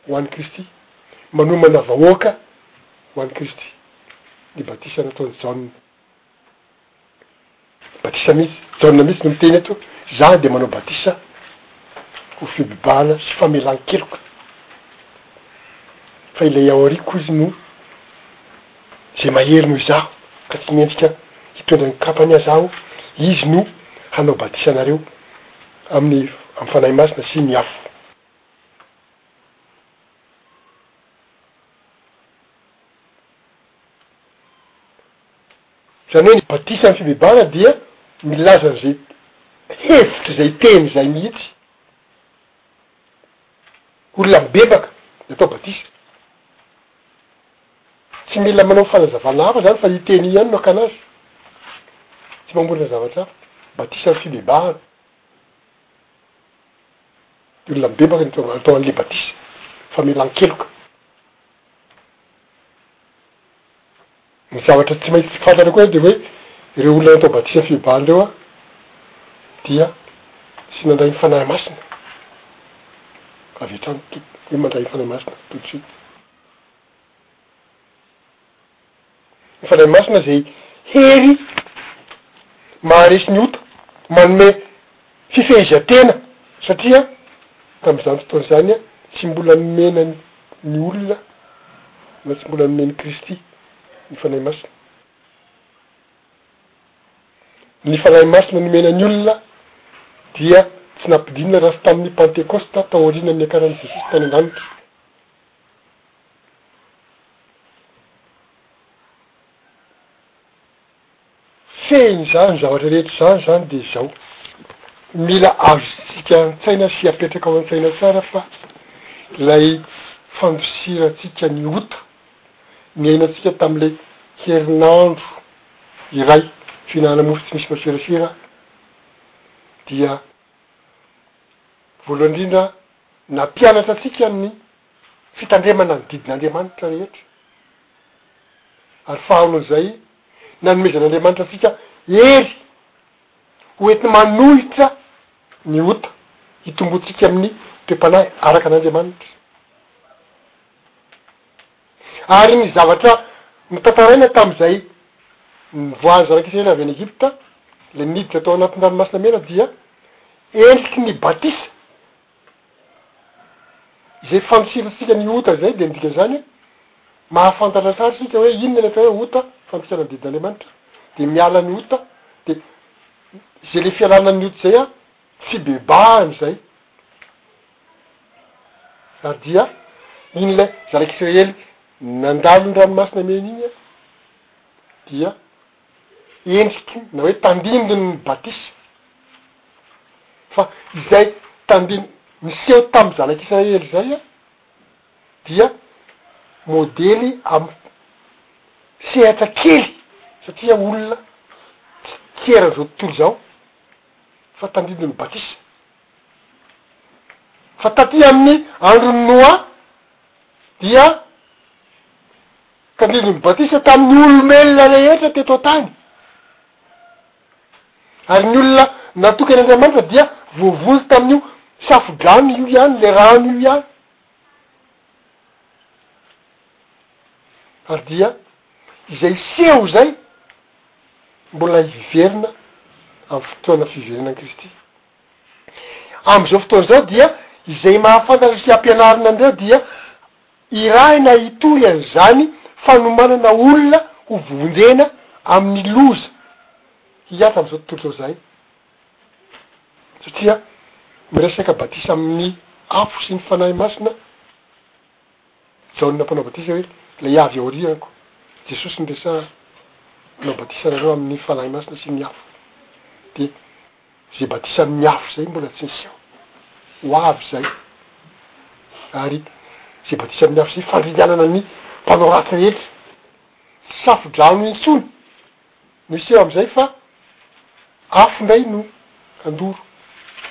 ho an'i Kristy, manomana vahoaka ho an'i Kristy ny batisa nataon'i Jaona. Batisa mihitsy, Jaona mihitsy no miteny eto, Izaho dia manao batisa ho fibebahana sy famelan-keloka, fa ilay ao aoriako hozy no izay mahery noho izaho, ka tsy mendrika hitondra ny kapany aza aho, izy no hanao batisa anareo. Amin'ny amin'ny Fanahy Masina sy ny afo. Izany hoe ny batisa amin'ny fibebahana dia milaza an'izay hevitra, izay teny izay mihitsy. Olona mibebaka ny atao batisa. Tsy mila manao fanazavana hafa zany fa io teny io ihany no akana azy. Tsy mamorona zavatra hafa. Batisa ny fibebahana. Ny olona mibebaka no tonga atao an'le batisa. Famelan-keloka. Ny zavatra tsy maintsy fantatra koa de hoe ireo olona natao batisa fibebahana ireo a dia tsy nandray ny Fanahy Masina avy hatrany tout, hoe mandray ny Fanahy Masina tout de suite. Ny Fanahy Masina izay hery maharesy ny ota, manome fifehezan-tena, satria tamin'izany fotoana izany tsy mbola nomena ny olona na tsy mbola nomen'i Kristy ny Fanahy Masina. Ny Fanahy Masina nomena ny olona dia tsy nampidinina raha tsy tamin'ny Pantekosta taorianan'ny niakaran'i Jesosy tany an-danitra. Fehiny izany zavatra rehetra izany izany dia izao, mila azontsika an-tsaina sy apetraka ao an-tsaina tsara fa ilay fandosirantsika ny ota niainantsika tamin'ilay herinandro iray fihinanana mofo tsy misy maserasera dia voalohany indrindra Nampianatra antsika ny fitandremana ny didin'Andriamanitra rehetra, ary faharoan'izay, nanomezan'Andriamanitra antsika hery hoenti-manohitra ny ota, hitomboantsika amin'ny toe-panahy araka an'Andriamanitra. Ary ny zavatra notantaraina tamin'izay nivoahan'ny Zanak'Israely avy any Egypta, ilay niditra tao anatin'ny Ranomasina Mena dia endriky ny batisa. Izay fandosirantsika ny ota izay dia midika izany hoe mahafantatra tsara isika hoe inona ny atao hoe ota, fandikana ny didin'Andriamanitra, dia miala ny ota, dia izay ilay fialana amin'ny ota izay an, Tsy bebahany izay, ary dia iny ilay zanak'Isiraely nandalo ny Ranomasina Mena iny an, dia endriky na hoe tandindon' ny batisa, fa izay tandin-, niseho tamin'ny zanak'Isiraely izay an, dia modely amin'ny sehatra kely, satria olona tsy eran'izao tontolo izao fa tandindon'ny batisa. Fa taty amin'ny andron'i Noa dia tandindon'ny batisa tamin'ny olomelona rehetra teto an-tany. Ary ny olona natokan'Andriamanitra dia voavonjy tamin'io safodrano io ihany, le rano io ihany. Ary dia izay seho izay mbola hiverina amin'ny fotoana fiverenan'i Kristy. Amin'izao fotoana izao dia izay mahafantatra sy ampianarina an'ireo dia irahina hitory an'izany fanomanana olona ho vonjena amin'ny loza hiatrika amin'izao tontolo izao izay, satria miresaka batisa amin'ny afo sy ny Fanahy Masina. Jaona Mpanao Batisa hoe, Ilay avy aoriako, Jesosy niresahana, hanao batisa anareo amin'ny Fanahy Masina sy ny afo. Dia izay batisa amin'ny afo izay mbola tsy niseho. Ho avy izay. Ary izay batisa amin'ny afo izay fandringanana ny mpanoratra rehetra. Tsy safo-drano intsony. Miseho amin'izay fa afo indray no handoro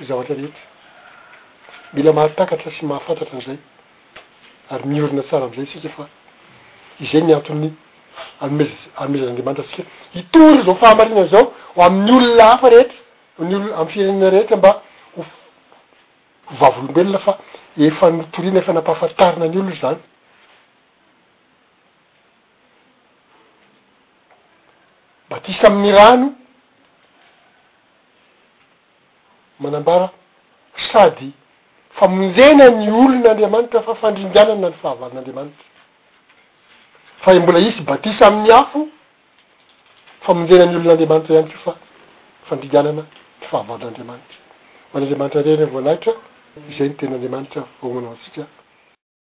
ny zavatra rehetra. Mila mahatakatra sy mahafantatra an'izay ary miorina tsara amin'izay isika fa izay ny anton'ny anomezan'Andriamanitra antsika hitory izao fahamarinana izao ho amin'ny olona hafa rehetra, ny olona amin'ny firenena rehetra mba ho vavolombelona fa efa notoriana, efa nampahafantarina ny olona izany. Batisa amin'ny rano manambara sady famonjena ny olon'Andriamanitra fa fandringanana ny fahavalon'Andriamanitra. Fa e mbola hisy batisa amin'ny afo, famonjena ny olon'Andriamanitra ihany koa fa fandringanana ny fahavalon'Andriamanitra. Ho an'Andriamanitra irery ny voninahitra, izay no tena Andriamanitra vao manao antsika.